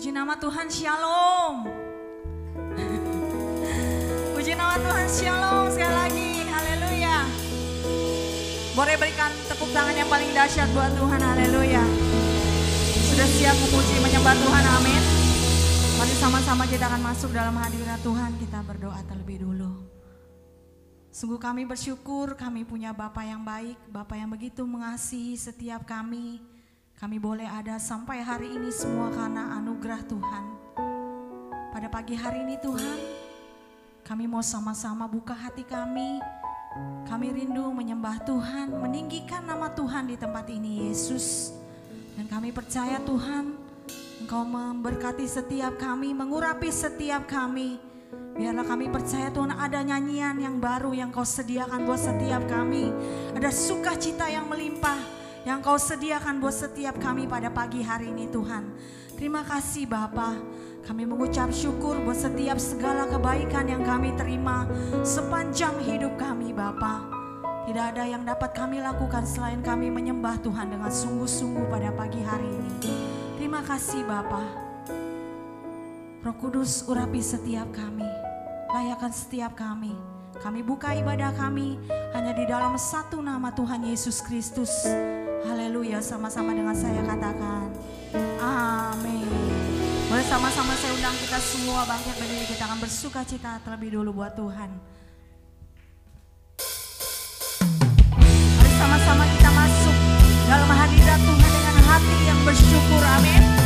Puji nama Tuhan Shalom. Puji nama Tuhan Shalom sekali lagi. Haleluya. Boleh berikan tepuk tangan yang paling dahsyat buat Tuhan. Haleluya. Sudah siap memuji menyembah Tuhan. Amin. Mari sama-sama kita akan masuk dalam hadirat Tuhan. Kita berdoa terlebih dulu. Sungguh kami bersyukur kami punya Bapak yang baik, Bapak yang begitu mengasihi setiap kami. Kami boleh ada sampai hari ini semua karena anugerah Tuhan. Pada pagi hari ini Tuhan, kami mau sama-sama buka hati kami. Kami rindu menyembah Tuhan, meninggikan nama Tuhan di tempat ini Yesus. Dan kami percaya Tuhan, Engkau memberkati setiap kami, mengurapi setiap kami. Biarlah kami percaya Tuhan ada nyanyian yang baru yang kau sediakan buat setiap kami. Ada sukacita yang melimpah yang kau sediakan buat setiap kami pada pagi hari ini Tuhan. Terima kasih Bapa. Kami mengucap syukur buat setiap segala kebaikan yang kami terima sepanjang hidup kami Bapa. Tidak ada yang dapat kami lakukan selain kami menyembah Tuhan dengan sungguh-sungguh pada pagi hari ini. Terima kasih Bapa. Roh Kudus urapi setiap kami, layakan setiap kami. Kami buka ibadah kami hanya di dalam satu nama Tuhan Yesus Kristus. Haleluya, sama-sama dengan saya katakan. Amin. Boleh sama-sama saya undang kita semua bangkit berdiri kita akan bersuka cita terlebih dulu buat Tuhan. Mari sama-sama kita masuk dalam hadirat Tuhan dengan hati yang bersyukur. Amin.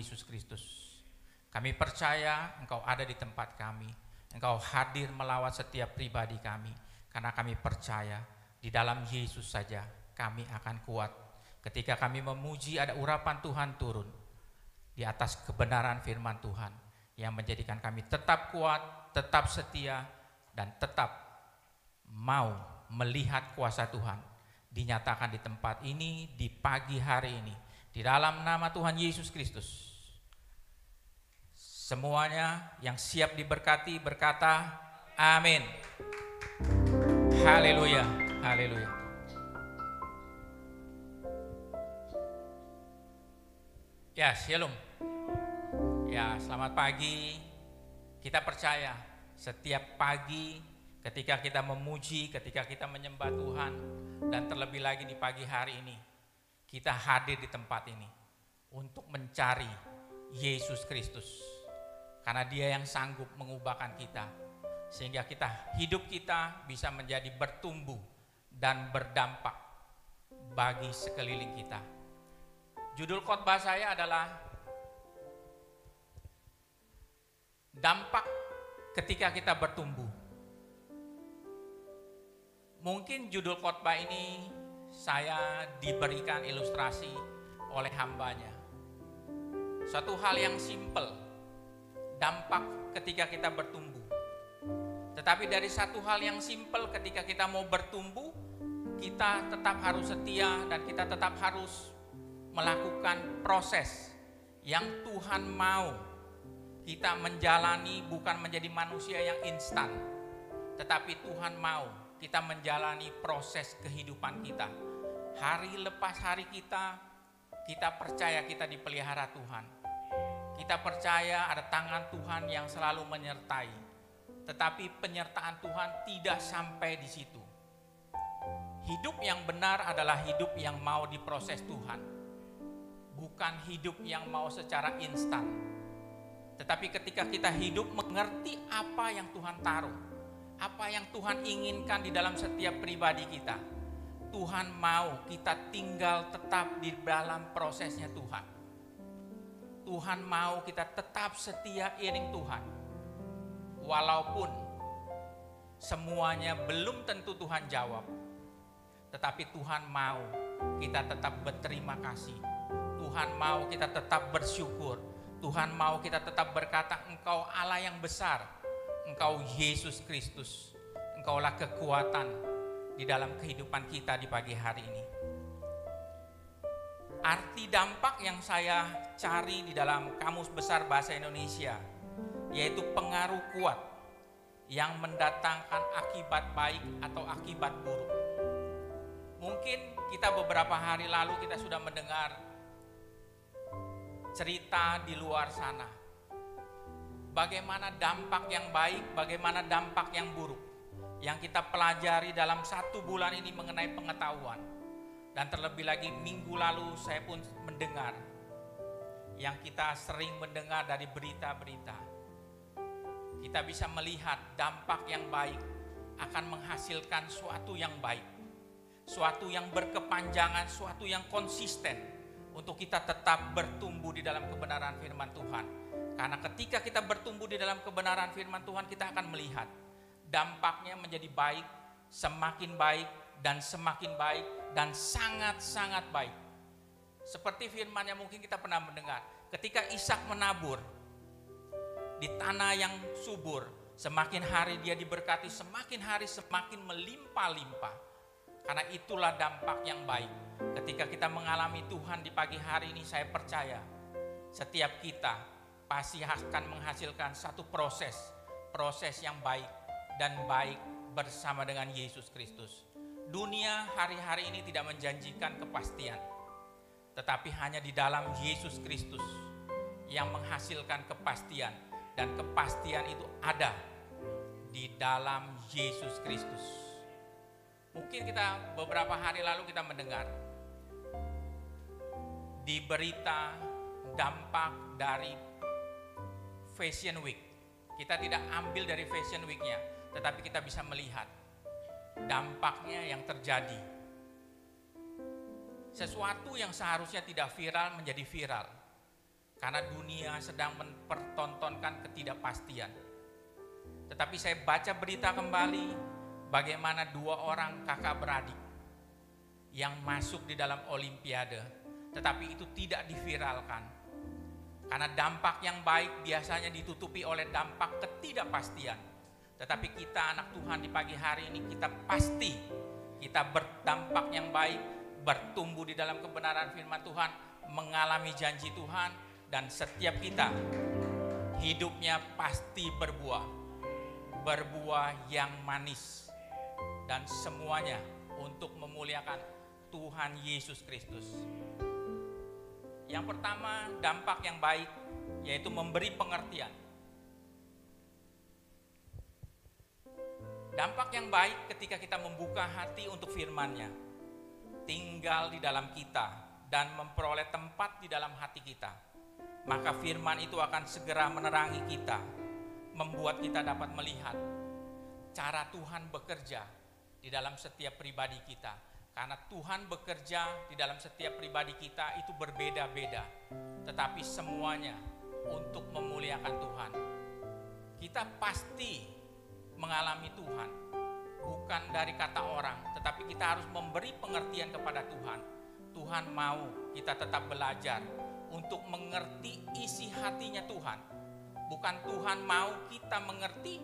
Yesus Kristus. Kami percaya Engkau ada di tempat kami. Engkau hadir melawat setiap pribadi kami. Karena kami percaya di dalam Yesus saja kami akan kuat. Ketika kami memuji ada urapan Tuhan turun di atas kebenaran firman Tuhan yang menjadikan kami tetap kuat, tetap setia, dan tetap mau melihat kuasa Tuhan dinyatakan di tempat ini di pagi hari ini di dalam nama Tuhan Yesus Kristus. Semuanya yang siap diberkati berkata amin. Haleluya. Haleluya. Ya, shalom. Ya, selamat pagi. Kita percaya setiap pagi ketika kita memuji, ketika kita menyembah Tuhan dan terlebih lagi di pagi hari ini kita hadir di tempat ini untuk mencari Yesus Kristus. Karena dia yang sanggup mengubahkan kita sehingga kita hidup kita bisa menjadi bertumbuh dan berdampak bagi sekeliling kita. Judul khotbah saya adalah dampak ketika kita bertumbuh. Mungkin judul khotbah ini saya diberikan ilustrasi oleh hambanya. Satu hal yang simpel, dampak ketika kita bertumbuh. Tetapi dari satu hal yang simpel ketika kita mau bertumbuh, kita tetap harus setia dan kita tetap harus melakukan proses yang Tuhan mau kita menjalani bukan menjadi manusia yang instan, tetapi Tuhan mau kita menjalani proses kehidupan kita. Hari lepas hari kita, kita percaya kita dipelihara Tuhan. Kita percaya ada tangan Tuhan yang selalu menyertai. Tetapi penyertaan Tuhan tidak sampai di situ. Hidup yang benar adalah hidup yang mau diproses Tuhan. Bukan hidup yang mau secara instan. Tetapi ketika kita hidup mengerti apa yang Tuhan taruh, apa yang Tuhan inginkan di dalam setiap pribadi kita. Tuhan mau kita tinggal tetap di dalam prosesnya Tuhan. Tuhan mau kita tetap setia iring Tuhan. Walaupun semuanya belum tentu Tuhan jawab. Tetapi Tuhan mau kita tetap berterima kasih. Tuhan mau kita tetap bersyukur. Tuhan mau kita tetap berkata engkau Allah yang besar. Engkau Yesus Kristus. Engkaulah kekuatan di dalam kehidupan kita di pagi hari ini. Arti dampak yang saya cari di dalam Kamus Besar Bahasa Indonesia yaitu pengaruh kuat yang mendatangkan akibat baik atau akibat buruk. Mungkin kita beberapa hari lalu kita sudah mendengar cerita di luar sana. Bagaimana dampak yang baik, bagaimana dampak yang buruk yang kita pelajari dalam satu bulan ini mengenai pengetahuan. Dan terlebih lagi minggu lalu saya pun mendengar yang kita sering mendengar dari berita-berita. Kita bisa melihat dampak yang baik akan menghasilkan suatu yang baik. Suatu yang berkepanjangan, suatu yang konsisten untuk kita tetap bertumbuh di dalam kebenaran firman Tuhan. Karena ketika kita bertumbuh di dalam kebenaran firman Tuhan, kita akan melihat dampaknya menjadi baik, semakin baik, dan semakin baik, dan sangat-sangat baik. Seperti firman yang mungkin kita pernah mendengar, ketika Ishak menabur di tanah yang subur, semakin hari dia diberkati, semakin hari semakin melimpah-limpah. Karena itulah dampak yang baik. Ketika kita mengalami Tuhan di pagi hari ini, saya percaya setiap kita pasti akan menghasilkan satu proses, proses yang baik dan baik bersama dengan Yesus Kristus. Dunia hari-hari ini tidak menjanjikan kepastian, tetapi hanya di dalam Yesus Kristus yang menghasilkan kepastian, dan kepastian itu ada di dalam Yesus Kristus. Mungkin kita beberapa hari lalu kita mendengar di berita dampak dari Fashion Week. Kita tidak ambil dari Fashion Week-nya, tetapi kita bisa melihat dampaknya yang terjadi. Sesuatu yang seharusnya tidak viral menjadi viral. Karena dunia sedang mempertontonkan ketidakpastian. Tetapi saya baca berita kembali bagaimana dua orang kakak beradik yang masuk di dalam olimpiade, tetapi itu tidak diviralkan. Karena dampak yang baik biasanya ditutupi oleh dampak ketidakpastian. Tetapi kita anak Tuhan di pagi hari ini kita pasti kita berdampak yang baik, bertumbuh di dalam kebenaran firman Tuhan, mengalami janji Tuhan dan setiap kita hidupnya pasti berbuah. Berbuah yang manis dan semuanya untuk memuliakan Tuhan Yesus Kristus. Yang pertama, dampak yang baik yaitu memberi pengertian. Dampak yang baik ketika kita membuka hati untuk firman-Nya, tinggal di dalam kita dan memperoleh tempat di dalam hati kita. Maka firman itu akan segera menerangi kita, membuat kita dapat melihat cara Tuhan bekerja di dalam setiap pribadi kita. Karena Tuhan bekerja di dalam setiap pribadi kita itu berbeda-beda, tetapi semuanya untuk memuliakan Tuhan. Kita pasti mengalami Tuhan, bukan dari kata orang, tetapi kita harus memberi pengertian kepada Tuhan. Tuhan mau kita tetap belajar untuk mengerti isi hatinya Tuhan. Bukan Tuhan mau kita mengerti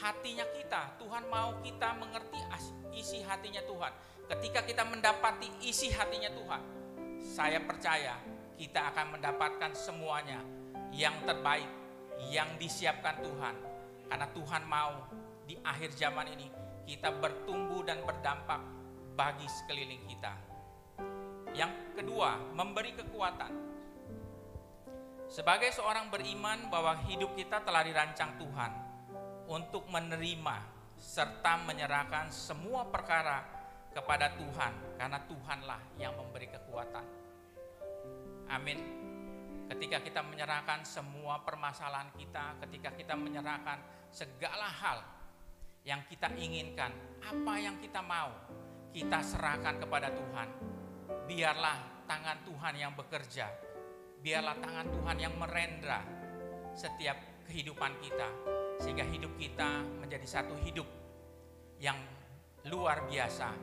hatinya kita. Tuhan mau kita mengerti isi hatinya Tuhan. Ketika kita mendapati isi hatinya Tuhan, saya percaya kita akan mendapatkan semuanya yang terbaik, yang disiapkan Tuhan. Karena Tuhan mau di akhir zaman ini kita bertumbuh dan berdampak bagi sekeliling kita. Yang kedua, memberi kekuatan. Sebagai seorang beriman bahwa hidup kita telah dirancang Tuhan untuk menerima serta menyerahkan semua perkara kepada Tuhan karena Tuhanlah yang memberi kekuatan. Amin. Ketika kita menyerahkan semua permasalahan kita, ketika kita menyerahkan segala hal yang kita inginkan, apa yang kita mau, kita serahkan kepada Tuhan. Biarlah tangan Tuhan yang bekerja, biarlah tangan Tuhan yang merendra setiap kehidupan kita, sehingga hidup kita menjadi satu hidup yang luar biasa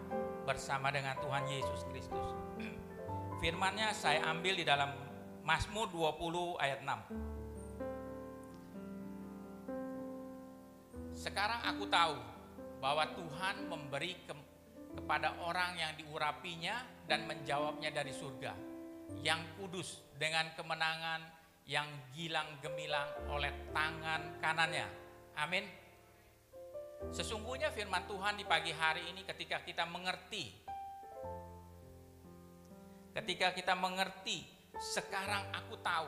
bersama dengan Tuhan Yesus Kristus. Firmannya saya ambil di dalam Mazmur 20 ayat 6. Sekarang aku tahu bahwa Tuhan memberi ke, kepada orang yang diurapinya dan menjawabnya dari surga. Yang kudus dengan kemenangan yang gilang gemilang oleh tangan kanannya. Amin. Sesungguhnya firman Tuhan di pagi hari ini ketika kita mengerti Ketika kita mengerti, sekarang aku tahu.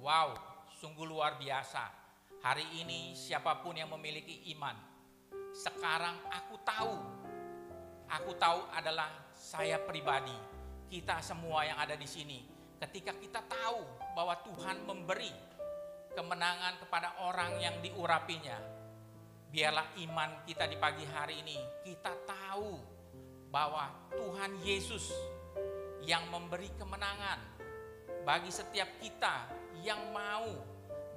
Wow, sungguh luar biasa. Hari ini siapa pun yang memiliki iman, sekarang aku tahu. Aku tahu adalah saya pribadi, kita semua yang ada di sini. Ketika kita tahu bahwa Tuhan memberi kemenangan kepada orang yang diurapinya, biarlah iman kita di pagi hari ini kita tahu bahwa Tuhan Yesus yang memberi kemenangan bagi setiap kita yang mau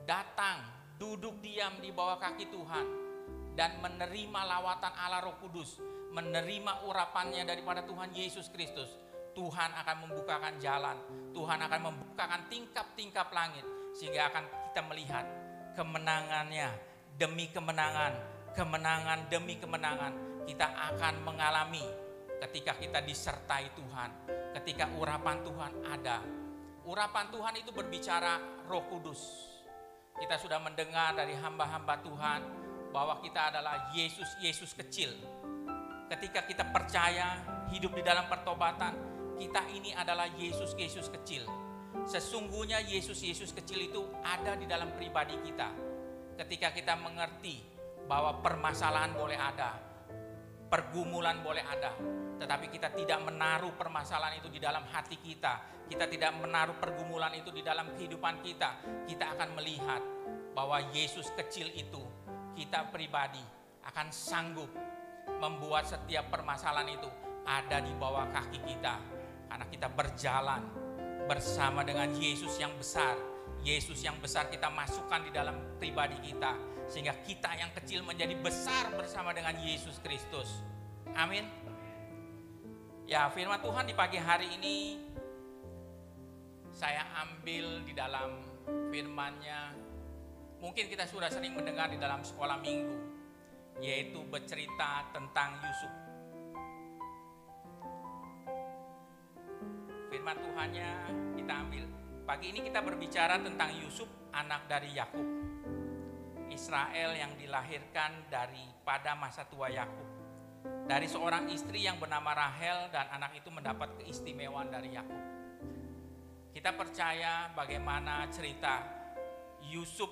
datang duduk diam di bawah kaki Tuhan dan menerima lawatan Allah Roh Kudus, menerima urapannya daripada Tuhan Yesus Kristus. Tuhan akan membukakan jalan, Tuhan akan membukakan tingkap-tingkap langit sehingga akan kita melihat kemenangannya demi kemenangan, kemenangan demi kemenangan kita akan mengalami ketika kita disertai Tuhan ketika urapan Tuhan ada. Urapan Tuhan itu berbicara Roh Kudus. Kita sudah mendengar dari hamba-hamba Tuhan bahwa kita adalah Yesus Yesus kecil. Ketika kita percaya hidup di dalam pertobatan, kita ini adalah Yesus Yesus kecil. Sesungguhnya Yesus Yesus kecil itu ada di dalam pribadi kita. Ketika kita mengerti bahwa permasalahan boleh ada, pergumulan boleh ada, tetapi kita tidak menaruh permasalahan itu di dalam hati kita. Kita tidak menaruh pergumulan itu di dalam kehidupan kita. Kita akan melihat bahwa Yesus kecil itu, kita pribadi akan sanggup membuat setiap permasalahan itu ada di bawah kaki kita. Karena kita berjalan bersama dengan Yesus yang besar. Yesus yang besar kita masukkan di dalam pribadi kita. Sehingga kita yang kecil menjadi besar bersama dengan Yesus Kristus. Amin. Ya, firman Tuhan di pagi hari ini saya ambil di dalam firman-Nya. Mungkin kita sudah sering mendengar di dalam sekolah minggu, yaitu bercerita tentang Yusuf. Firman Tuhannya kita ambil. Pagi ini kita berbicara tentang Yusuf, anak dari Yakub. Israel yang dilahirkan daripada masa tua Yakub dari seorang istri yang bernama Rahel dan anak itu mendapat keistimewaan dari Yakub. Kita percaya bagaimana cerita Yusuf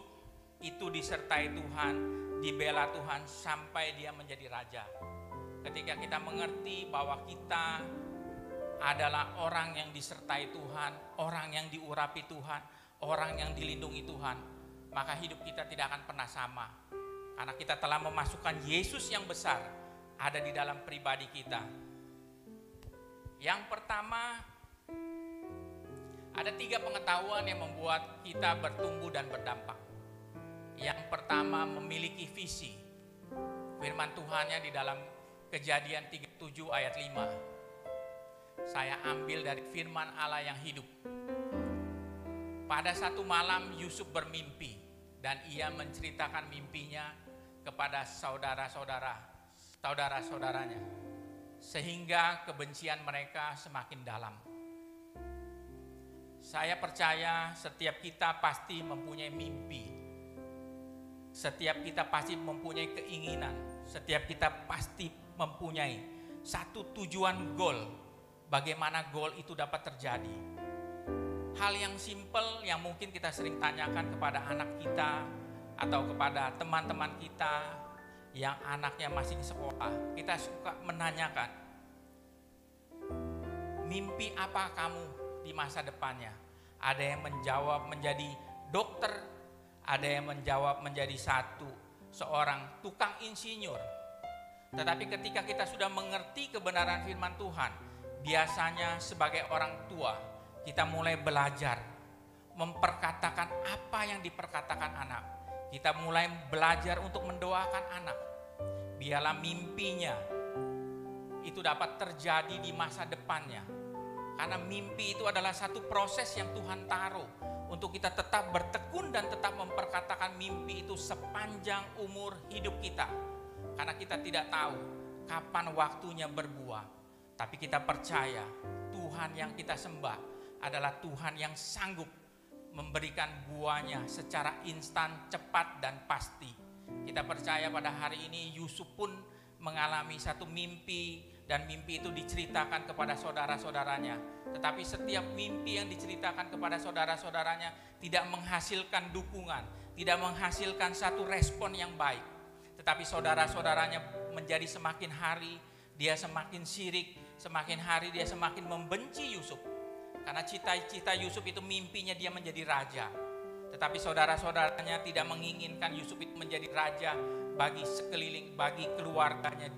itu disertai Tuhan, dibela Tuhan sampai dia menjadi raja. Ketika kita mengerti bahwa kita adalah orang yang disertai Tuhan, orang yang diurapi Tuhan, orang yang dilindungi Tuhan, maka hidup kita tidak akan pernah sama. Karena kita telah memasukkan Yesus yang besar ada di dalam pribadi kita. Yang pertama, ada tiga pengetahuan yang membuat kita bertumbuh dan berdampak. Yang pertama, memiliki visi. Firman Tuhannya di dalam kejadian 37 ayat 5. Saya ambil dari firman Allah yang hidup. Pada satu malam Yusuf bermimpi dan ia menceritakan mimpinya kepada saudara-saudara saudara-saudaranya, sehingga kebencian mereka semakin dalam. Saya percaya setiap kita pasti mempunyai mimpi, Setiap kita pasti mempunyai keinginan, setiap kita pasti mempunyai satu tujuan goal. Bagaimana goal itu dapat terjadi? Hal yang simple yang mungkin kita sering tanyakan kepada anak kita atau kepada teman-teman kita yang anaknya masih sekolah. Kita suka menanyakan, mimpi apa kamu di masa depannya? Ada yang menjawab menjadi dokter, ada yang menjawab menjadi satu seorang tukang insinyur. Tetapi ketika kita sudah mengerti kebenaran firman Tuhan, biasanya sebagai orang tua kita mulai belajar memperkatakan apa yang diperkatakan anak. Kita mulai belajar untuk mendoakan anak. Biarlah mimpinya itu dapat terjadi di masa depannya. Karena mimpi itu adalah satu proses yang Tuhan taruh untuk kita tetap bertekun dan tetap memperkatakan mimpi itu sepanjang umur hidup kita. Karena kita tidak tahu kapan waktunya berbuah. Tapi kita percaya Tuhan yang kita sembah adalah Tuhan yang sanggup memberikan buahnya secara instan, cepat, dan pasti. Kita percaya pada hari ini Yusuf pun mengalami satu mimpi dan mimpi itu diceritakan kepada saudara-saudaranya. Tetapi setiap mimpi yang diceritakan kepada saudara-saudaranya tidak menghasilkan dukungan, tidak menghasilkan satu respon yang baik. Tetapi saudara-saudaranya menjadi semakin hari dia semakin sirik, semakin hari dia semakin membenci Yusuf. Karena cita-cita Yusuf itu mimpinya dia menjadi raja. Tetapi saudara-saudaranya tidak menginginkan Yusuf itu menjadi raja bagi sekeliling, bagi keluarganya,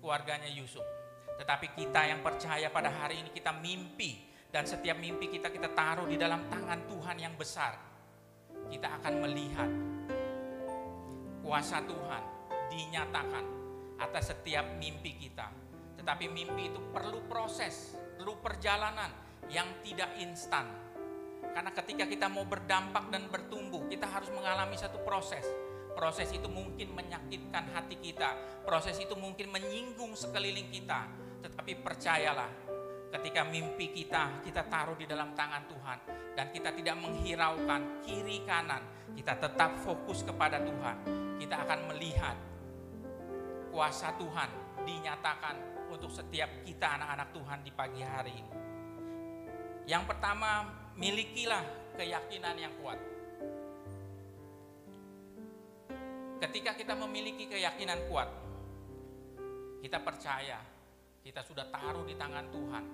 keluarganya Yusuf. Tetapi kita yang percaya pada hari ini kita mimpi dan setiap mimpi kita kita taruh di dalam tangan Tuhan yang besar. Kita akan melihat kuasa Tuhan dinyatakan atas setiap mimpi kita. Tetapi mimpi itu perlu proses, perlu perjalanan yang tidak instan. Karena ketika kita mau berdampak dan bertumbuh, kita harus mengalami satu proses. Proses itu mungkin menyakitkan hati kita, proses itu mungkin menyinggung sekeliling kita. Tetapi percayalah, ketika mimpi kita kita taruh di dalam tangan Tuhan dan kita tidak menghiraukan kiri kanan, kita tetap fokus kepada Tuhan. Kita akan melihat kuasa Tuhan dinyatakan untuk setiap kita anak-anak Tuhan di pagi hari ini. Yang pertama, milikilah keyakinan yang kuat. Ketika kita memiliki keyakinan kuat, kita percaya kita sudah taruh di tangan Tuhan.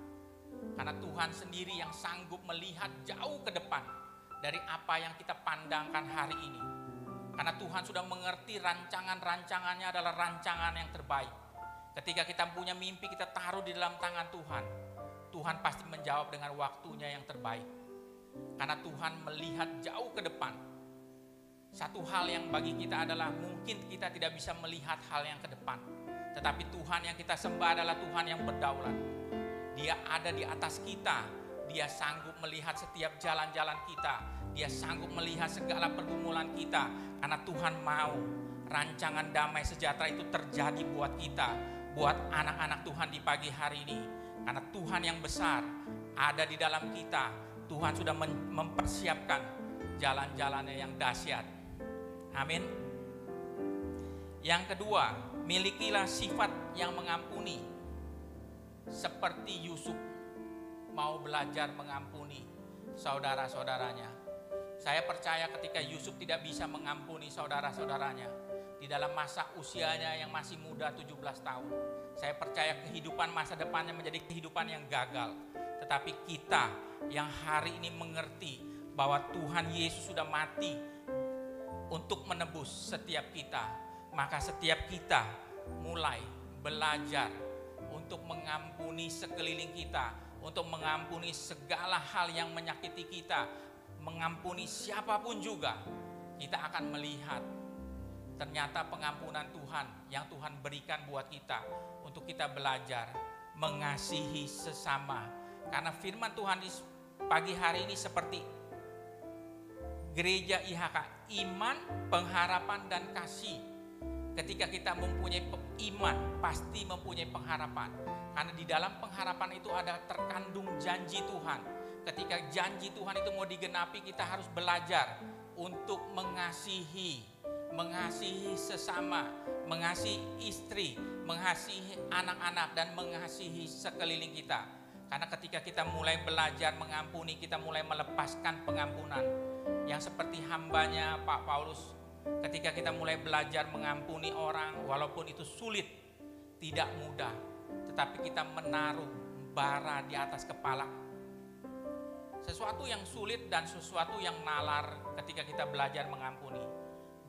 Karena Tuhan sendiri yang sanggup melihat jauh ke depan dari apa yang kita pandangkan hari ini. Karena Tuhan sudah mengerti rancangan-rancangannya adalah rancangan yang terbaik. Ketika kita punya mimpi, kita taruh di dalam tangan Tuhan. Tuhan pasti menjawab dengan waktunya yang terbaik. Karena Tuhan melihat jauh ke depan. Satu hal yang bagi kita adalah mungkin kita tidak bisa melihat hal yang ke depan. Tetapi Tuhan yang kita sembah adalah Tuhan yang berdaulat. Dia ada di atas kita. Dia sanggup melihat setiap jalan-jalan kita. Dia sanggup melihat segala pergumulan kita. Karena Tuhan mau rancangan damai sejahtera itu terjadi buat kita. Buat anak-anak Tuhan di pagi hari ini. Karena Tuhan yang besar ada di dalam kita. Tuhan sudah mempersiapkan jalan-jalannya yang dahsyat. Amin. Yang kedua, milikilah sifat yang mengampuni. Seperti Yusuf mau belajar mengampuni saudara-saudaranya. Saya percaya ketika Yusuf tidak bisa mengampuni saudara-saudaranya di dalam masa usianya yang masih muda 17 tahun. Saya percaya kehidupan masa depannya menjadi kehidupan yang gagal. Tetapi kita yang hari ini mengerti bahwa Tuhan Yesus sudah mati untuk menebus setiap kita, maka setiap kita mulai belajar untuk mengampuni sekeliling kita, untuk mengampuni segala hal yang menyakiti kita, mengampuni siapa pun juga. Kita akan melihat ternyata pengampunan Tuhan yang Tuhan berikan buat kita untuk kita belajar mengasihi sesama. Karena firman Tuhan di pagi hari ini seperti gereja IHK, iman, pengharapan dan kasih. Ketika kita mempunyai iman, pasti mempunyai pengharapan. Karena di dalam pengharapan itu ada terkandung janji Tuhan. Ketika janji Tuhan itu mau digenapi, kita harus belajar untuk mengasihi mengasihi sesama, mengasihi istri, mengasihi anak-anak dan mengasihi sekeliling kita. Karena ketika kita mulai belajar mengampuni, kita mulai melepaskan pengampunan. Yang seperti hambanya Pak Paulus, ketika kita mulai belajar mengampuni orang, walaupun itu sulit, tidak mudah, tetapi kita menaruh bara di atas kepala. Sesuatu yang sulit dan sesuatu yang nalar ketika kita belajar mengampuni.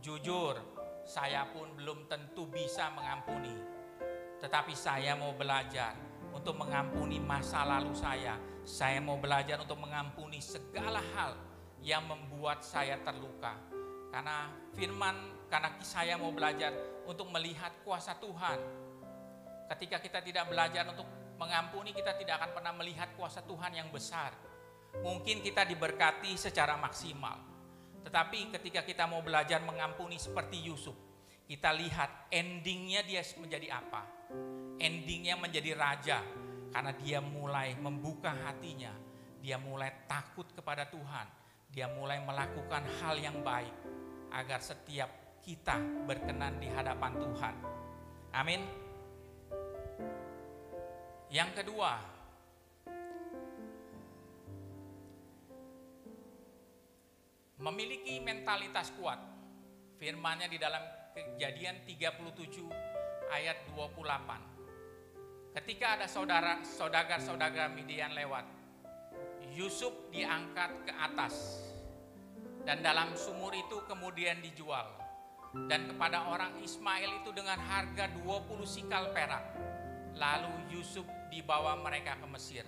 Jujur, saya pun belum tentu bisa mengampuni. Tetapi saya mau belajar untuk mengampuni masa lalu saya. Saya mau belajar untuk mengampuni segala hal yang membuat saya terluka. Karena firman, karena saya mau belajar untuk melihat kuasa Tuhan. Ketika kita tidak belajar untuk mengampuni, kita tidak akan pernah melihat kuasa Tuhan yang besar. Mungkin kita diberkati secara maksimal. Tetapi ketika kita mau belajar mengampuni seperti Yusuf, kita lihat endingnya dia menjadi apa. Endingnya menjadi raja karena dia mulai membuka hatinya. Dia mulai takut kepada Tuhan. Dia mulai melakukan hal yang baik agar setiap kita berkenan di hadapan Tuhan. Amin. Yang kedua, memiliki mentalitas kuat. Firmannya di dalam Kejadian 37 ayat 28. Ketika ada saudara saudagar-saudagar Midian lewat, Yusuf diangkat ke atas dan dalam sumur itu kemudian dijual dan kepada orang Ismail itu dengan harga 20 sikal perak. Lalu Yusuf dibawa mereka ke Mesir.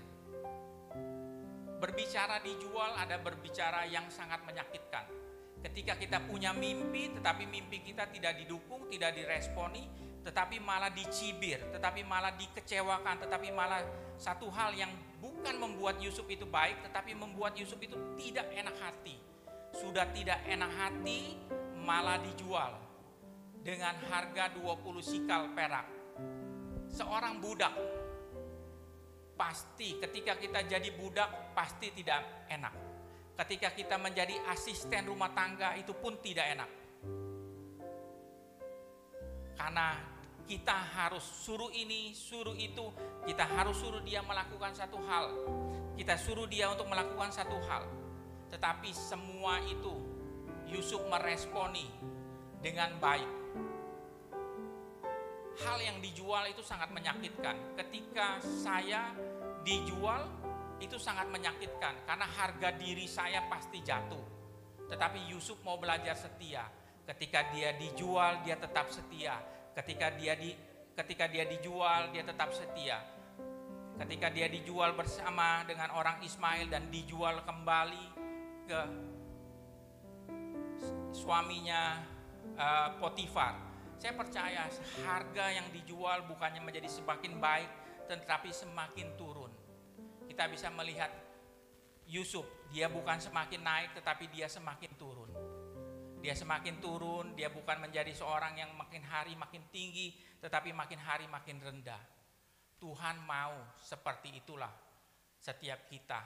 Berbicara dijual ada berbicara yang sangat menyakitkan. Ketika kita punya mimpi tetapi mimpi kita tidak didukung, tidak diresponi, tetapi malah dicibir, tetapi malah dikecewakan, tetapi malah satu hal yang bukan membuat Yusuf itu baik, tetapi membuat Yusuf itu tidak enak hati. Sudah tidak enak hati, malah dijual dengan harga 20 sikal perak. Seorang budak pasti ketika kita jadi budak pasti tidak enak. Ketika kita menjadi asisten rumah tangga itu pun tidak enak. Karena kita harus suruh ini, suruh itu, kita harus suruh dia melakukan satu hal. Kita suruh dia untuk melakukan satu hal. Tetapi semua itu Yusuf meresponi dengan baik. Hal yang dijual itu sangat menyakitkan. Ketika saya dijual itu sangat menyakitkan karena harga diri saya pasti jatuh. Tetapi Yusuf mau belajar setia. Ketika dia dijual, dia tetap setia. Ketika dia di ketika dia dijual, dia tetap setia. Ketika dia dijual bersama dengan orang Ismail dan dijual kembali ke suaminya uh, Potifar. Saya percaya harga yang dijual bukannya menjadi semakin baik, tetapi semakin turun. Kita bisa melihat Yusuf, dia bukan semakin naik, tetapi dia semakin turun. Dia semakin turun, dia bukan menjadi seorang yang makin hari makin tinggi, tetapi makin hari makin rendah. Tuhan mau seperti itulah setiap kita.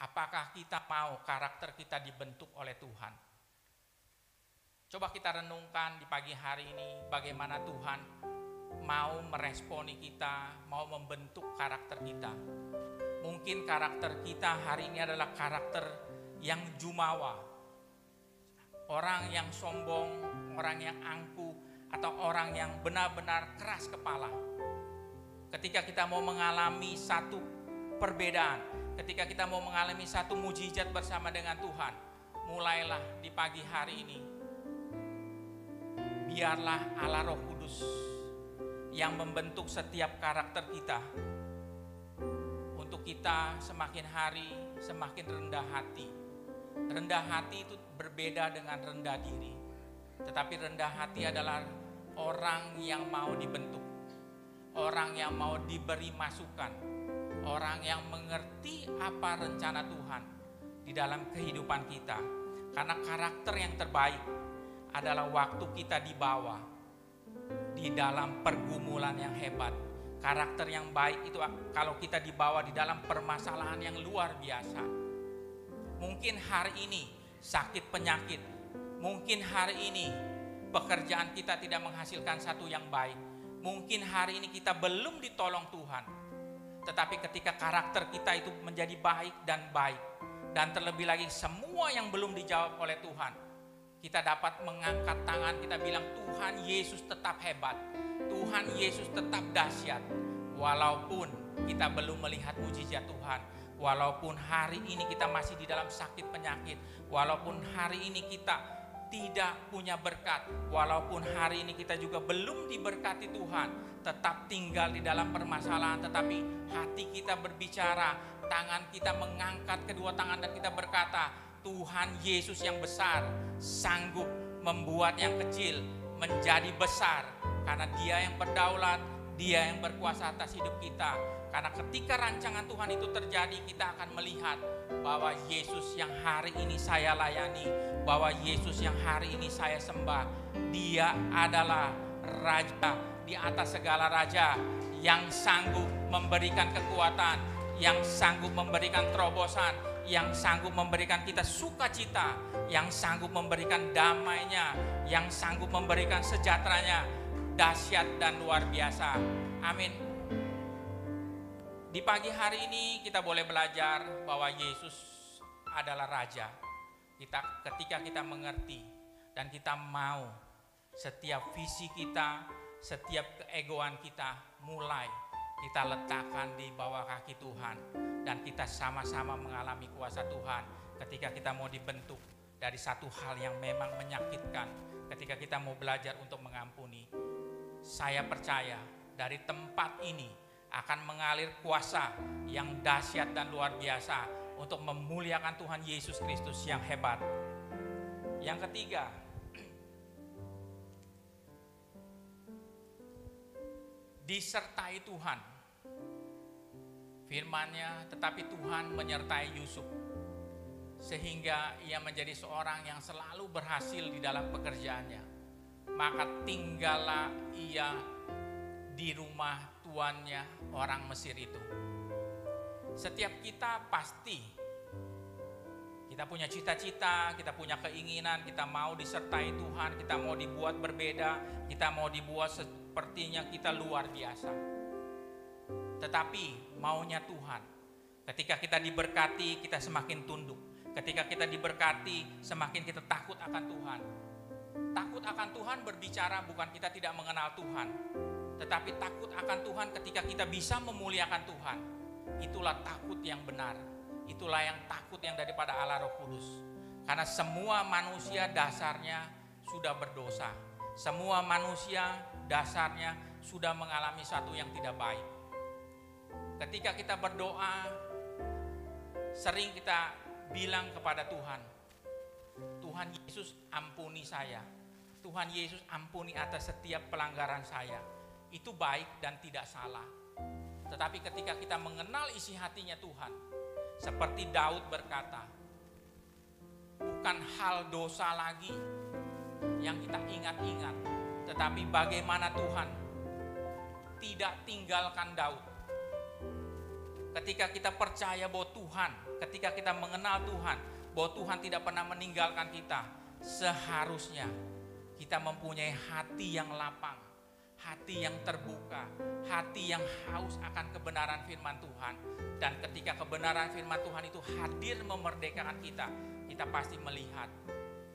Apakah kita mau karakter kita dibentuk oleh Tuhan? Coba kita renungkan di pagi hari ini bagaimana Tuhan mau meresponi kita, mau membentuk karakter kita. Mungkin karakter kita hari ini adalah karakter yang jumawa. Orang yang sombong, orang yang angkuh, atau orang yang benar-benar keras kepala. Ketika kita mau mengalami satu perbedaan, ketika kita mau mengalami satu mujizat bersama dengan Tuhan, mulailah di pagi hari ini biarlah Allah Roh Kudus yang membentuk setiap karakter kita untuk kita semakin hari semakin rendah hati. Rendah hati itu berbeda dengan rendah diri. Tetapi rendah hati adalah orang yang mau dibentuk. Orang yang mau diberi masukan. Orang yang mengerti apa rencana Tuhan di dalam kehidupan kita. Karena karakter yang terbaik adalah waktu kita di bawah di dalam pergumulan yang hebat. Karakter yang baik itu kalau kita dibawa di dalam permasalahan yang luar biasa. Mungkin hari ini sakit penyakit, mungkin hari ini pekerjaan kita tidak menghasilkan satu yang baik. Mungkin hari ini kita belum ditolong Tuhan. Tetapi ketika karakter kita itu menjadi baik dan baik dan terlebih lagi semua yang belum dijawab oleh Tuhan, kita dapat mengangkat tangan, kita bilang Tuhan Yesus tetap hebat. Tuhan Yesus tetap dahsyat. Walaupun kita belum melihat mujizat Tuhan, walaupun hari ini kita masih di dalam sakit penyakit, walaupun hari ini kita tidak punya berkat, walaupun hari ini kita juga belum diberkati Tuhan, tetap tinggal di dalam permasalahan, tetapi hati kita berbicara, tangan kita mengangkat kedua tangan dan kita berkata, Tuhan Yesus yang besar sanggup membuat yang kecil menjadi besar karena Dia yang berdaulat, Dia yang berkuasa atas hidup kita. Karena ketika rancangan Tuhan itu terjadi, kita akan melihat bahwa Yesus yang hari ini saya layani, bahwa Yesus yang hari ini saya sembah, Dia adalah Raja di atas segala raja yang sanggup memberikan kekuatan, yang sanggup memberikan terobosan, yang sanggup memberikan kita sukacita, yang sanggup memberikan damainya, yang sanggup memberikan sejahteranya, dahsyat dan luar biasa. Amin. Di pagi hari ini kita boleh belajar bahwa Yesus adalah Raja. Kita ketika kita mengerti dan kita mau setiap visi kita, setiap keegoan kita mulai kita letakkan di bawah kaki Tuhan dan kita sama-sama mengalami kuasa Tuhan ketika kita mau dibentuk dari satu hal yang memang menyakitkan ketika kita mau belajar untuk mengampuni saya percaya dari tempat ini akan mengalir kuasa yang dahsyat dan luar biasa untuk memuliakan Tuhan Yesus Kristus yang hebat. Yang ketiga, disertai Tuhan. Firman-Nya, tetapi Tuhan menyertai Yusuf sehingga ia menjadi seorang yang selalu berhasil di dalam pekerjaannya. Maka tinggallah ia di rumah tuannya orang Mesir itu. Setiap kita pasti kita punya cita-cita, kita punya keinginan, kita mau disertai Tuhan, kita mau dibuat berbeda, kita mau dibuat sepertinya kita luar biasa. Tetapi maunya Tuhan, ketika kita diberkati, kita semakin tunduk. Ketika kita diberkati, semakin kita takut akan Tuhan. Takut akan Tuhan berbicara bukan kita tidak mengenal Tuhan, tetapi takut akan Tuhan ketika kita bisa memuliakan Tuhan. Itulah takut yang benar. Itulah yang takut yang daripada Allah Roh Kudus. Karena semua manusia dasarnya sudah berdosa. Semua manusia dasarnya sudah mengalami satu yang tidak baik. Ketika kita berdoa, sering kita bilang kepada Tuhan, Tuhan Yesus ampuni saya. Tuhan Yesus ampuni atas setiap pelanggaran saya. Itu baik dan tidak salah. Tetapi ketika kita mengenal isi hatinya Tuhan, seperti Daud berkata, bukan hal dosa lagi yang kita ingat-ingat, tetapi bagaimana Tuhan tidak tinggalkan Daud. Ketika kita percaya bahwa Tuhan, ketika kita mengenal Tuhan, bahwa Tuhan tidak pernah meninggalkan kita, seharusnya kita mempunyai hati yang lapang, hati yang terbuka, hati yang haus akan kebenaran firman Tuhan. Dan ketika kebenaran firman Tuhan itu hadir memerdekakan kita, kita pasti melihat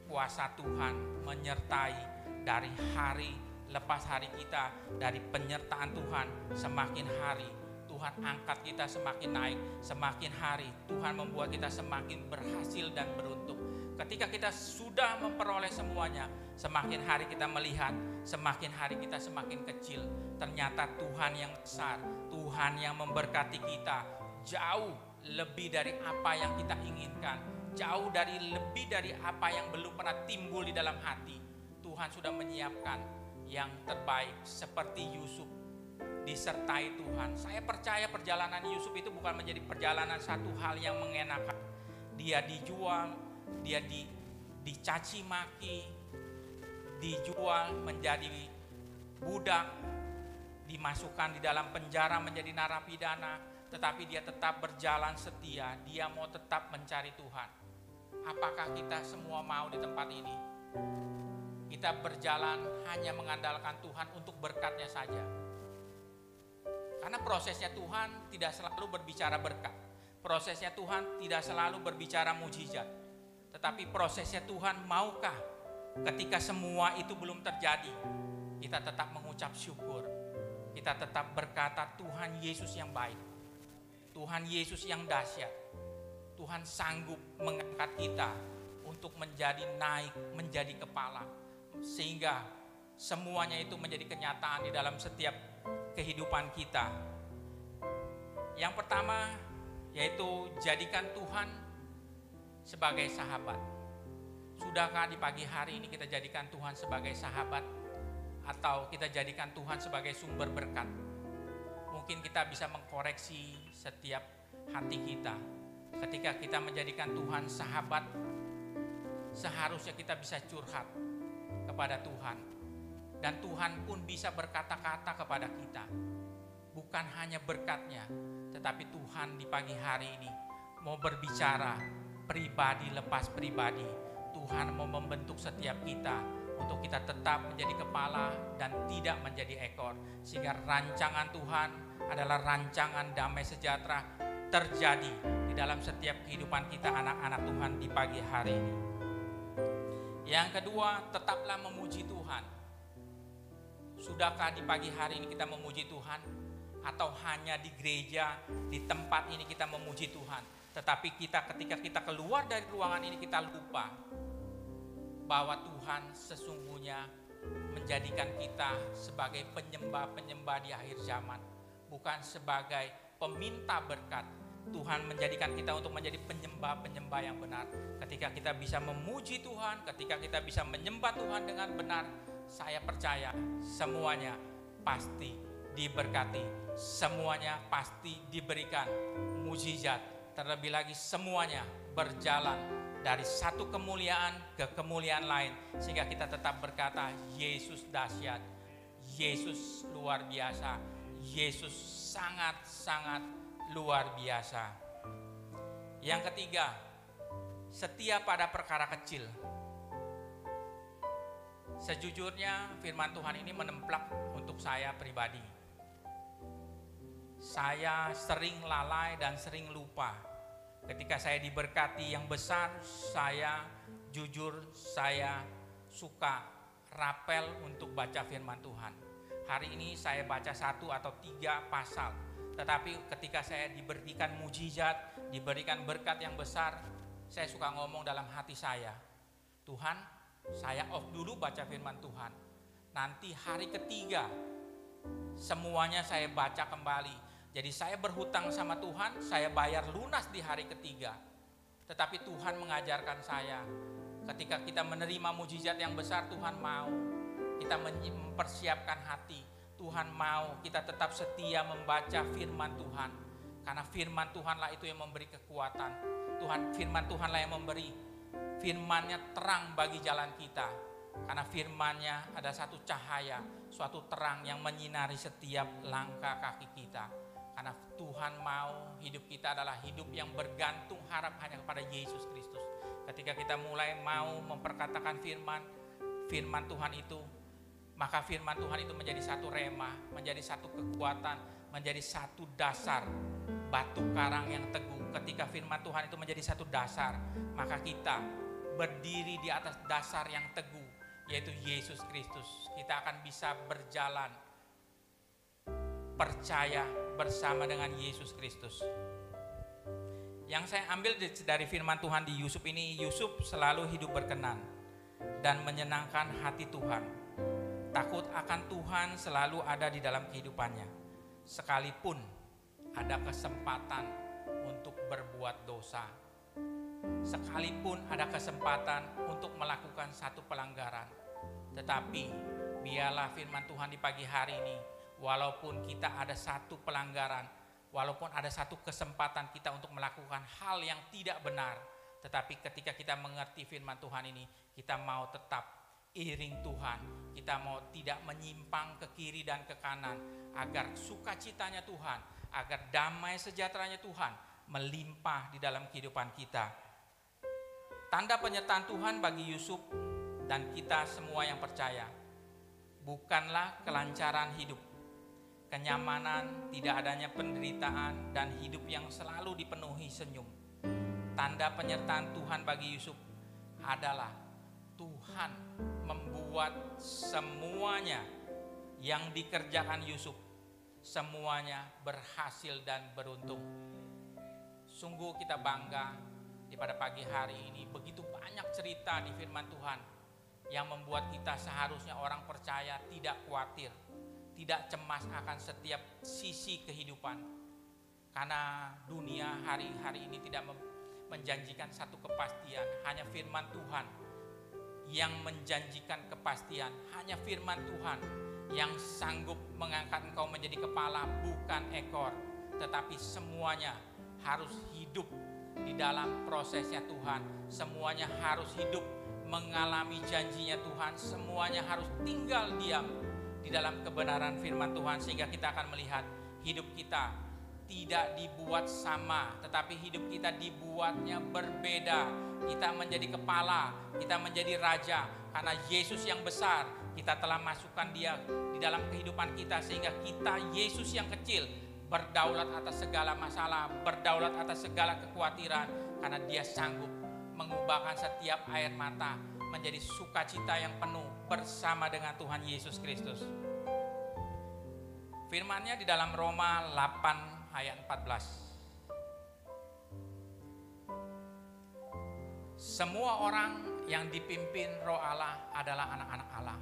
kuasa Tuhan menyertai dari hari lepas hari kita, dari penyertaan Tuhan semakin hari Tuhan angkat kita semakin naik, semakin hari Tuhan membuat kita semakin berhasil dan beruntung. Ketika kita sudah memperoleh semuanya, semakin hari kita melihat, semakin hari kita semakin kecil. Ternyata Tuhan yang besar, Tuhan yang memberkati kita jauh lebih dari apa yang kita inginkan, jauh dari lebih dari apa yang belum pernah timbul di dalam hati. Tuhan sudah menyiapkan yang terbaik seperti Yusuf disertai Tuhan. Saya percaya perjalanan Yusuf itu bukan menjadi perjalanan satu hal yang mengenakan. Dia dijual, dia di, dicaci maki, dijual menjadi budak, dimasukkan di dalam penjara menjadi narapidana, tetapi dia tetap berjalan setia, dia mau tetap mencari Tuhan. Apakah kita semua mau di tempat ini? kita berjalan hanya mengandalkan Tuhan untuk berkatnya saja. Karena prosesnya Tuhan tidak selalu berbicara berkat. Prosesnya Tuhan tidak selalu berbicara mujizat. Tetapi prosesnya Tuhan maukah ketika semua itu belum terjadi, kita tetap mengucap syukur. Kita tetap berkata Tuhan Yesus yang baik. Tuhan Yesus yang dahsyat. Tuhan sanggup mengangkat kita untuk menjadi naik, menjadi kepala. Sehingga semuanya itu menjadi kenyataan di dalam setiap kehidupan kita. Yang pertama yaitu jadikan Tuhan sebagai sahabat. Sudahkah di pagi hari ini kita jadikan Tuhan sebagai sahabat atau kita jadikan Tuhan sebagai sumber berkat? Mungkin kita bisa mengkoreksi setiap hati kita. Ketika kita menjadikan Tuhan sahabat, seharusnya kita bisa curhat kepada Tuhan. Dan Tuhan pun bisa berkata-kata kepada kita. Bukan hanya berkatnya, tetapi Tuhan di pagi hari ini mau berbicara pribadi lepas pribadi. Tuhan mau membentuk setiap kita untuk kita tetap menjadi kepala dan tidak menjadi ekor. Sehingga rancangan Tuhan adalah rancangan damai sejahtera terjadi di dalam setiap kehidupan kita anak-anak Tuhan di pagi hari ini. Yang kedua, tetaplah memuji Tuhan. Sudahkah di pagi hari ini kita memuji Tuhan? Atau hanya di gereja, di tempat ini kita memuji Tuhan? Tetapi kita ketika kita keluar dari ruangan ini kita lupa bahwa Tuhan sesungguhnya menjadikan kita sebagai penyembah-penyembah di akhir zaman, bukan sebagai peminta berkat. Tuhan menjadikan kita untuk menjadi penyembah-penyembah yang benar. Ketika kita bisa memuji Tuhan, ketika kita bisa menyembah Tuhan dengan benar, saya percaya semuanya pasti diberkati, semuanya pasti diberikan mujizat. Terlebih lagi semuanya berjalan dari satu kemuliaan ke kemuliaan lain sehingga kita tetap berkata Yesus dahsyat, Yesus luar biasa, Yesus sangat-sangat luar biasa. Yang ketiga, setia pada perkara kecil. Sejujurnya firman Tuhan ini menemplak untuk saya pribadi. Saya sering lalai dan sering lupa. Ketika saya diberkati yang besar, saya jujur saya suka rapel untuk baca firman Tuhan. Hari ini saya baca satu atau tiga pasal. Tetapi ketika saya diberikan mujizat, diberikan berkat yang besar, saya suka ngomong dalam hati saya, Tuhan, saya off dulu baca firman Tuhan. Nanti hari ketiga, semuanya saya baca kembali. Jadi saya berhutang sama Tuhan, saya bayar lunas di hari ketiga. Tetapi Tuhan mengajarkan saya, ketika kita menerima mujizat yang besar, Tuhan mau kita mempersiapkan hati. Tuhan mau kita tetap setia membaca firman Tuhan. Karena firman Tuhanlah itu yang memberi kekuatan. Tuhan firman Tuhanlah yang memberi firmannya terang bagi jalan kita. Karena firmannya ada satu cahaya, suatu terang yang menyinari setiap langkah kaki kita. Karena Tuhan mau hidup kita adalah hidup yang bergantung harap hanya kepada Yesus Kristus. Ketika kita mulai mau memperkatakan firman, firman Tuhan itu, maka firman Tuhan itu menjadi satu rema, menjadi satu kekuatan, menjadi satu dasar batu karang yang teguh. Ketika firman Tuhan itu menjadi satu dasar, maka kita berdiri di atas dasar yang teguh, yaitu Yesus Kristus. Kita akan bisa berjalan percaya bersama dengan Yesus Kristus. Yang saya ambil dari firman Tuhan di Yusuf ini, Yusuf selalu hidup berkenan dan menyenangkan hati Tuhan. Takut akan Tuhan selalu ada di dalam kehidupannya. Sekalipun ada kesempatan untuk berbuat dosa. Sekalipun ada kesempatan untuk melakukan satu pelanggaran. Tetapi biarlah firman Tuhan di pagi hari ini walaupun kita ada satu pelanggaran, walaupun ada satu kesempatan kita untuk melakukan hal yang tidak benar, tetapi ketika kita mengerti firman Tuhan ini, kita mau tetap iring Tuhan, kita mau tidak menyimpang ke kiri dan ke kanan, agar sukacitanya Tuhan, agar damai sejahteranya Tuhan melimpah di dalam kehidupan kita. Tanda penyertaan Tuhan bagi Yusuf dan kita semua yang percaya bukanlah kelancaran hidup, kenyamanan, tidak adanya penderitaan, dan hidup yang selalu dipenuhi senyum. Tanda penyertaan Tuhan bagi Yusuf adalah Tuhan membuat semuanya yang dikerjakan Yusuf semuanya berhasil dan beruntung. Sungguh kita bangga di pada pagi hari ini begitu banyak cerita di firman Tuhan yang membuat kita seharusnya orang percaya tidak khawatir, tidak cemas akan setiap sisi kehidupan. Karena dunia hari-hari ini tidak menjanjikan satu kepastian, hanya firman Tuhan yang menjanjikan kepastian, hanya firman Tuhan yang sanggup mengangkat engkau menjadi kepala bukan ekor, tetapi semuanya harus hidup di dalam prosesnya Tuhan. Semuanya harus hidup mengalami janjinya Tuhan. Semuanya harus tinggal diam di dalam kebenaran firman Tuhan sehingga kita akan melihat hidup kita tidak dibuat sama, tetapi hidup kita dibuatnya berbeda. Kita menjadi kepala, kita menjadi raja karena Yesus yang besar kita telah masukkan dia di dalam kehidupan kita sehingga kita Yesus yang kecil berdaulat atas segala masalah, berdaulat atas segala kekhawatiran karena dia sanggup mengubahkan setiap air mata menjadi sukacita yang penuh bersama dengan Tuhan Yesus Kristus. Firmannya di dalam Roma 8 ayat 14. Semua orang yang dipimpin roh Allah adalah anak-anak Allah.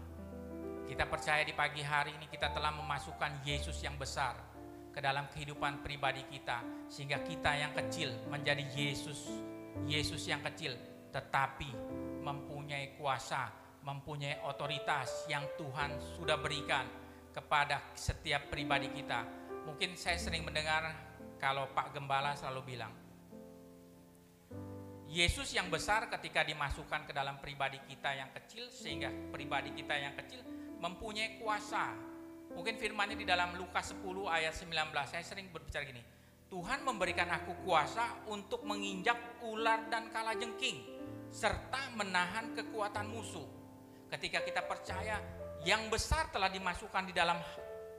Kita percaya di pagi hari ini kita telah memasukkan Yesus yang besar ke dalam kehidupan pribadi kita sehingga kita yang kecil menjadi Yesus Yesus yang kecil tetapi mempunyai kuasa, mempunyai otoritas yang Tuhan sudah berikan kepada setiap pribadi kita. Mungkin saya sering mendengar kalau Pak Gembala selalu bilang Yesus yang besar ketika dimasukkan ke dalam pribadi kita yang kecil sehingga pribadi kita yang kecil mempunyai kuasa. Mungkin firmannya di dalam Lukas 10 ayat 19. Saya sering berbicara gini. Tuhan memberikan aku kuasa untuk menginjak ular dan kalajengking serta menahan kekuatan musuh. Ketika kita percaya yang besar telah dimasukkan di dalam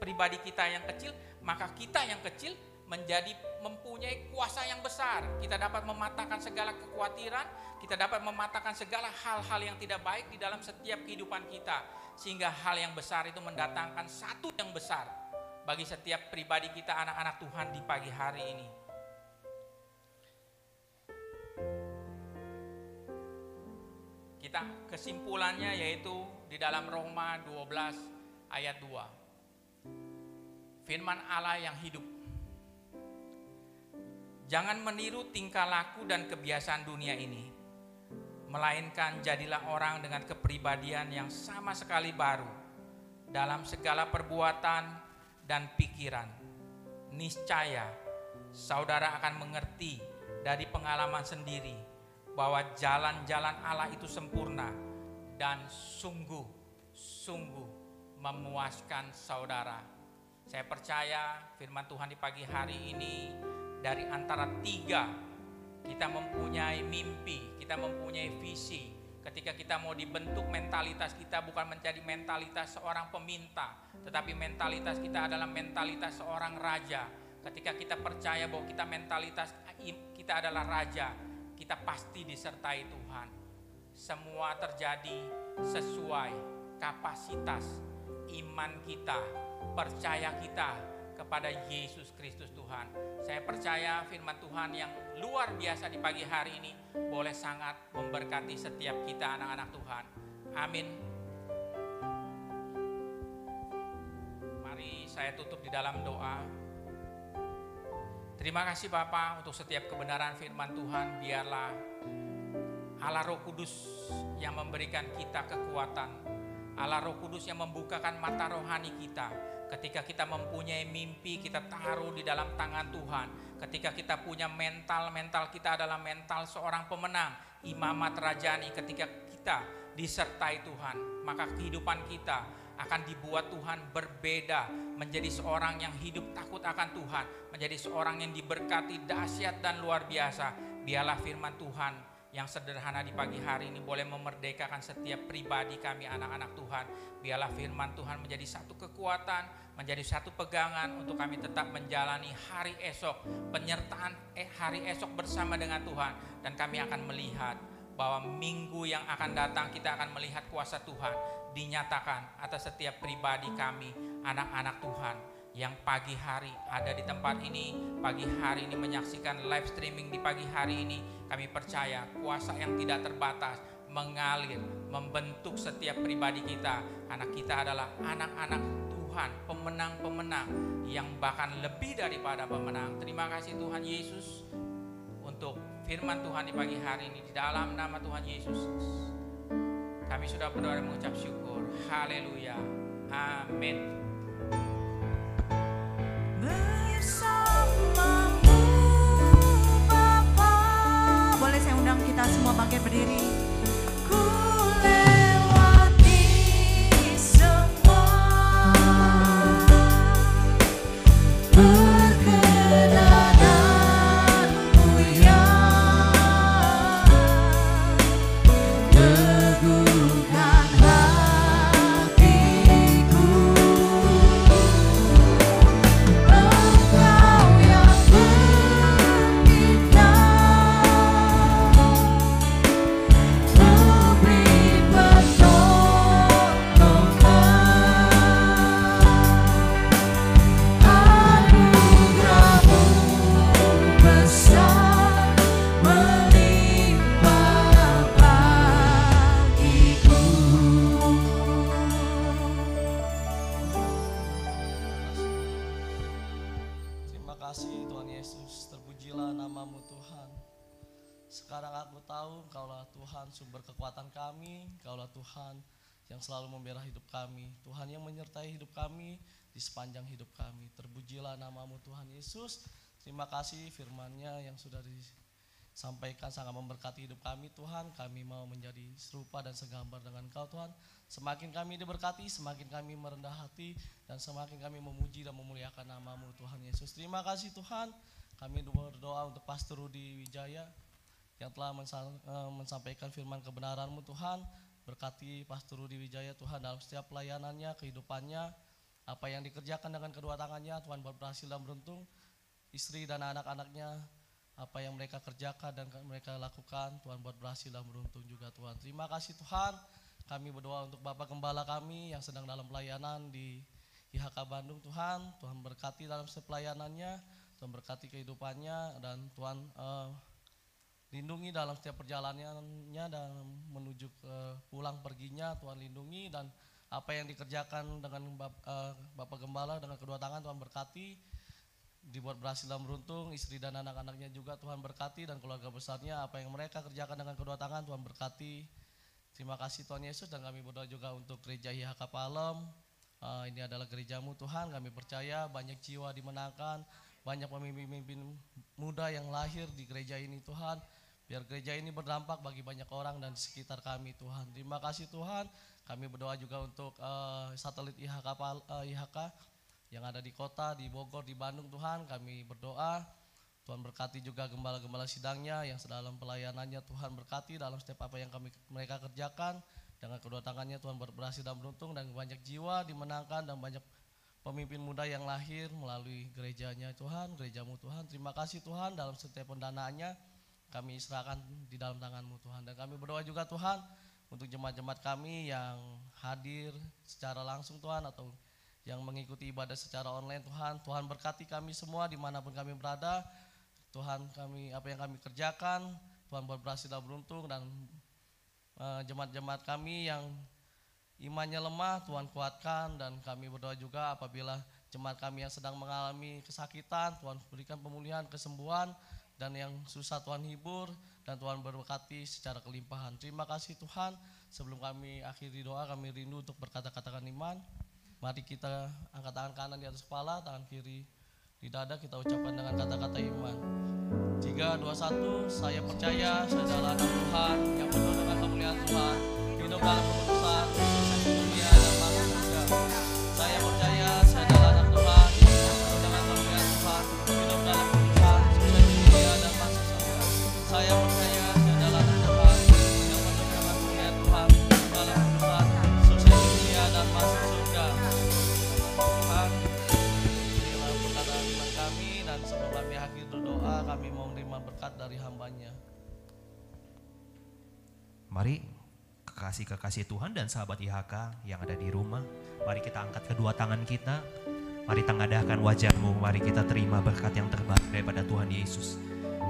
pribadi kita yang kecil, maka kita yang kecil menjadi mempunyai kuasa yang besar. Kita dapat mematahkan segala kekhawatiran, kita dapat mematahkan segala hal-hal yang tidak baik di dalam setiap kehidupan kita. Sehingga hal yang besar itu mendatangkan satu yang besar bagi setiap pribadi kita anak-anak Tuhan di pagi hari ini. Kita kesimpulannya yaitu di dalam Roma 12 ayat 2. Firman Allah yang hidup Jangan meniru tingkah laku dan kebiasaan dunia ini, melainkan jadilah orang dengan kepribadian yang sama sekali baru dalam segala perbuatan dan pikiran. Niscaya saudara akan mengerti dari pengalaman sendiri bahwa jalan-jalan Allah itu sempurna dan sungguh-sungguh memuaskan saudara. Saya percaya firman Tuhan di pagi hari ini dari antara tiga kita mempunyai mimpi, kita mempunyai visi. Ketika kita mau dibentuk mentalitas kita bukan menjadi mentalitas seorang peminta, tetapi mentalitas kita adalah mentalitas seorang raja. Ketika kita percaya bahwa kita mentalitas kita adalah raja, kita pasti disertai Tuhan. Semua terjadi sesuai kapasitas iman kita, percaya kita kepada Yesus Kristus Tuhan. Saya percaya firman Tuhan yang luar biasa di pagi hari ini boleh sangat memberkati setiap kita anak-anak Tuhan. Amin. Mari saya tutup di dalam doa. Terima kasih Bapa untuk setiap kebenaran firman Tuhan. Biarlah Allah Roh Kudus yang memberikan kita kekuatan. Allah Roh Kudus yang membukakan mata rohani kita Ketika kita mempunyai mimpi, kita taruh di dalam tangan Tuhan. Ketika kita punya mental, mental kita adalah mental seorang pemenang, imamat rajani. Ketika kita disertai Tuhan, maka kehidupan kita akan dibuat Tuhan berbeda menjadi seorang yang hidup takut akan Tuhan, menjadi seorang yang diberkati dahsyat dan luar biasa. Biarlah firman Tuhan yang sederhana di pagi hari ini boleh memerdekakan setiap pribadi kami anak-anak Tuhan. Biarlah firman Tuhan menjadi satu kekuatan, menjadi satu pegangan untuk kami tetap menjalani hari esok, penyertaan eh, hari esok bersama dengan Tuhan. Dan kami akan melihat bahwa minggu yang akan datang kita akan melihat kuasa Tuhan dinyatakan atas setiap pribadi kami anak-anak Tuhan yang pagi hari ada di tempat ini, pagi hari ini menyaksikan live streaming di pagi hari ini, kami percaya kuasa yang tidak terbatas mengalir, membentuk setiap pribadi kita. Karena kita adalah anak-anak Tuhan, pemenang-pemenang yang bahkan lebih daripada pemenang. Terima kasih Tuhan Yesus untuk firman Tuhan di pagi hari ini di dalam nama Tuhan Yesus. Kami sudah berdoa mengucap syukur. Haleluya. Amin. Bersamamu Bapa Boleh saya undang kita semua bangkit berdiri Tuhan yang selalu membela hidup kami, Tuhan yang menyertai hidup kami di sepanjang hidup kami. Terpujilah namamu Tuhan Yesus. Terima kasih firman-Nya yang sudah disampaikan sangat memberkati hidup kami Tuhan. Kami mau menjadi serupa dan segambar dengan Engkau Tuhan. Semakin kami diberkati, semakin kami merendah hati dan semakin kami memuji dan memuliakan namamu Tuhan Yesus. Terima kasih Tuhan. Kami berdoa untuk Pastor Rudi Wijaya yang telah eh, mensampaikan firman kebenaran-Mu Tuhan. Berkati Pastor Rudi Wijaya Tuhan dalam setiap pelayanannya, kehidupannya, apa yang dikerjakan dengan kedua tangannya Tuhan buat berhasil dan beruntung. Istri dan anak-anaknya apa yang mereka kerjakan dan mereka lakukan Tuhan buat berhasil dan beruntung juga Tuhan. Terima kasih Tuhan. Kami berdoa untuk Bapak Gembala kami yang sedang dalam pelayanan di IHK Bandung Tuhan. Tuhan berkati dalam setiap pelayanannya, Tuhan berkati kehidupannya dan Tuhan eh, lindungi dalam setiap perjalanannya dan menuju ke pulang perginya Tuhan lindungi. Dan apa yang dikerjakan dengan eh, Bapak Gembala dengan kedua tangan Tuhan berkati. Dibuat berhasil dan beruntung. Istri dan anak-anaknya juga Tuhan berkati. Dan keluarga besarnya apa yang mereka kerjakan dengan kedua tangan Tuhan berkati. Terima kasih Tuhan Yesus. Dan kami berdoa juga untuk gereja IHK Palem. Eh, ini adalah gerejamu Tuhan. Kami percaya banyak jiwa dimenangkan. Banyak pemimpin-pemimpin muda yang lahir di gereja ini Tuhan biar gereja ini berdampak bagi banyak orang dan sekitar kami Tuhan. Terima kasih Tuhan. Kami berdoa juga untuk eh, satelit IHK Pal- eh, IHK yang ada di kota, di Bogor, di Bandung Tuhan. Kami berdoa. Tuhan berkati juga gembala-gembala sidangnya yang sedalam pelayanannya. Tuhan berkati dalam setiap apa yang kami mereka kerjakan. Dengan kedua tangannya Tuhan ber- berhasil dan beruntung. Dan banyak jiwa dimenangkan dan banyak pemimpin muda yang lahir melalui gerejanya. Tuhan, gerejamu Tuhan. Terima kasih Tuhan dalam setiap pendanaannya kami serahkan di dalam tanganmu Tuhan dan kami berdoa juga Tuhan untuk jemaat-jemaat kami yang hadir secara langsung Tuhan atau yang mengikuti ibadah secara online Tuhan. Tuhan berkati kami semua di mana pun kami berada. Tuhan kami apa yang kami kerjakan, Tuhan buat berhasil dan beruntung dan eh, jemaat-jemaat kami yang imannya lemah, Tuhan kuatkan dan kami berdoa juga apabila jemaat kami yang sedang mengalami kesakitan, Tuhan berikan pemulihan, kesembuhan dan yang susah Tuhan hibur dan Tuhan berkati secara kelimpahan. Terima kasih Tuhan. Sebelum kami akhiri doa, kami rindu untuk berkata-katakan iman. Mari kita angkat tangan kanan di atas kepala, tangan kiri di dada kita ucapkan dengan kata-kata iman. Tiga, dua, satu, saya percaya saya adalah anak Tuhan yang penuh dengan kemuliaan Tuhan, hidup dalam keputusan, di dunia dan masuk surga. Dari hambanya. Mari kekasih-kekasih Tuhan dan sahabat IHK yang ada di rumah, mari kita angkat kedua tangan kita, mari tengadahkan wajahmu, mari kita terima berkat yang terbaik daripada Tuhan Yesus.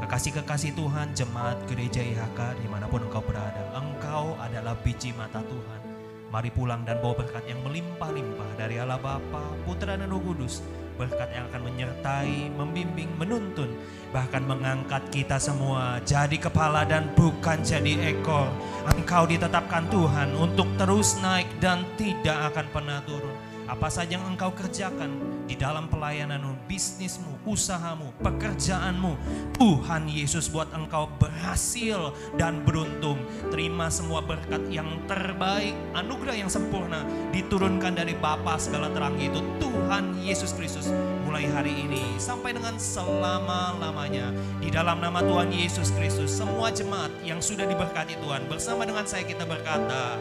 Kekasih-kekasih Tuhan, jemaat gereja IHK di mana pun engkau berada, engkau adalah biji mata Tuhan. Mari pulang dan bawa berkat yang melimpah-limpah dari Allah Bapa, Putra dan Roh Kudus. Berkat yang akan menyertai, membimbing, menuntun, bahkan mengangkat kita semua jadi kepala dan bukan jadi ekor. Engkau ditetapkan Tuhan untuk terus naik dan tidak akan pernah turun. Apa saja yang engkau kerjakan di dalam pelayananmu, bisnismu, usahamu, pekerjaanmu, Tuhan Yesus buat engkau berhasil dan beruntung. Terima semua berkat yang terbaik, anugerah yang sempurna diturunkan dari Bapa segala terang itu Tuhan Yesus Kristus mulai hari ini sampai dengan selama-lamanya. Di dalam nama Tuhan Yesus Kristus, semua jemaat yang sudah diberkati Tuhan bersama dengan saya kita berkata,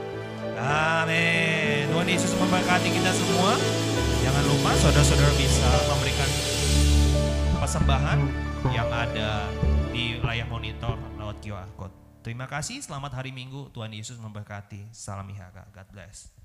Amin. Tuhan Yesus memberkati kita semua. Lupa saudara-saudara bisa memberikan persembahan yang ada di layar monitor lewat QR code. Terima kasih, selamat hari Minggu. Tuhan Yesus memberkati. Salam IHK. God bless.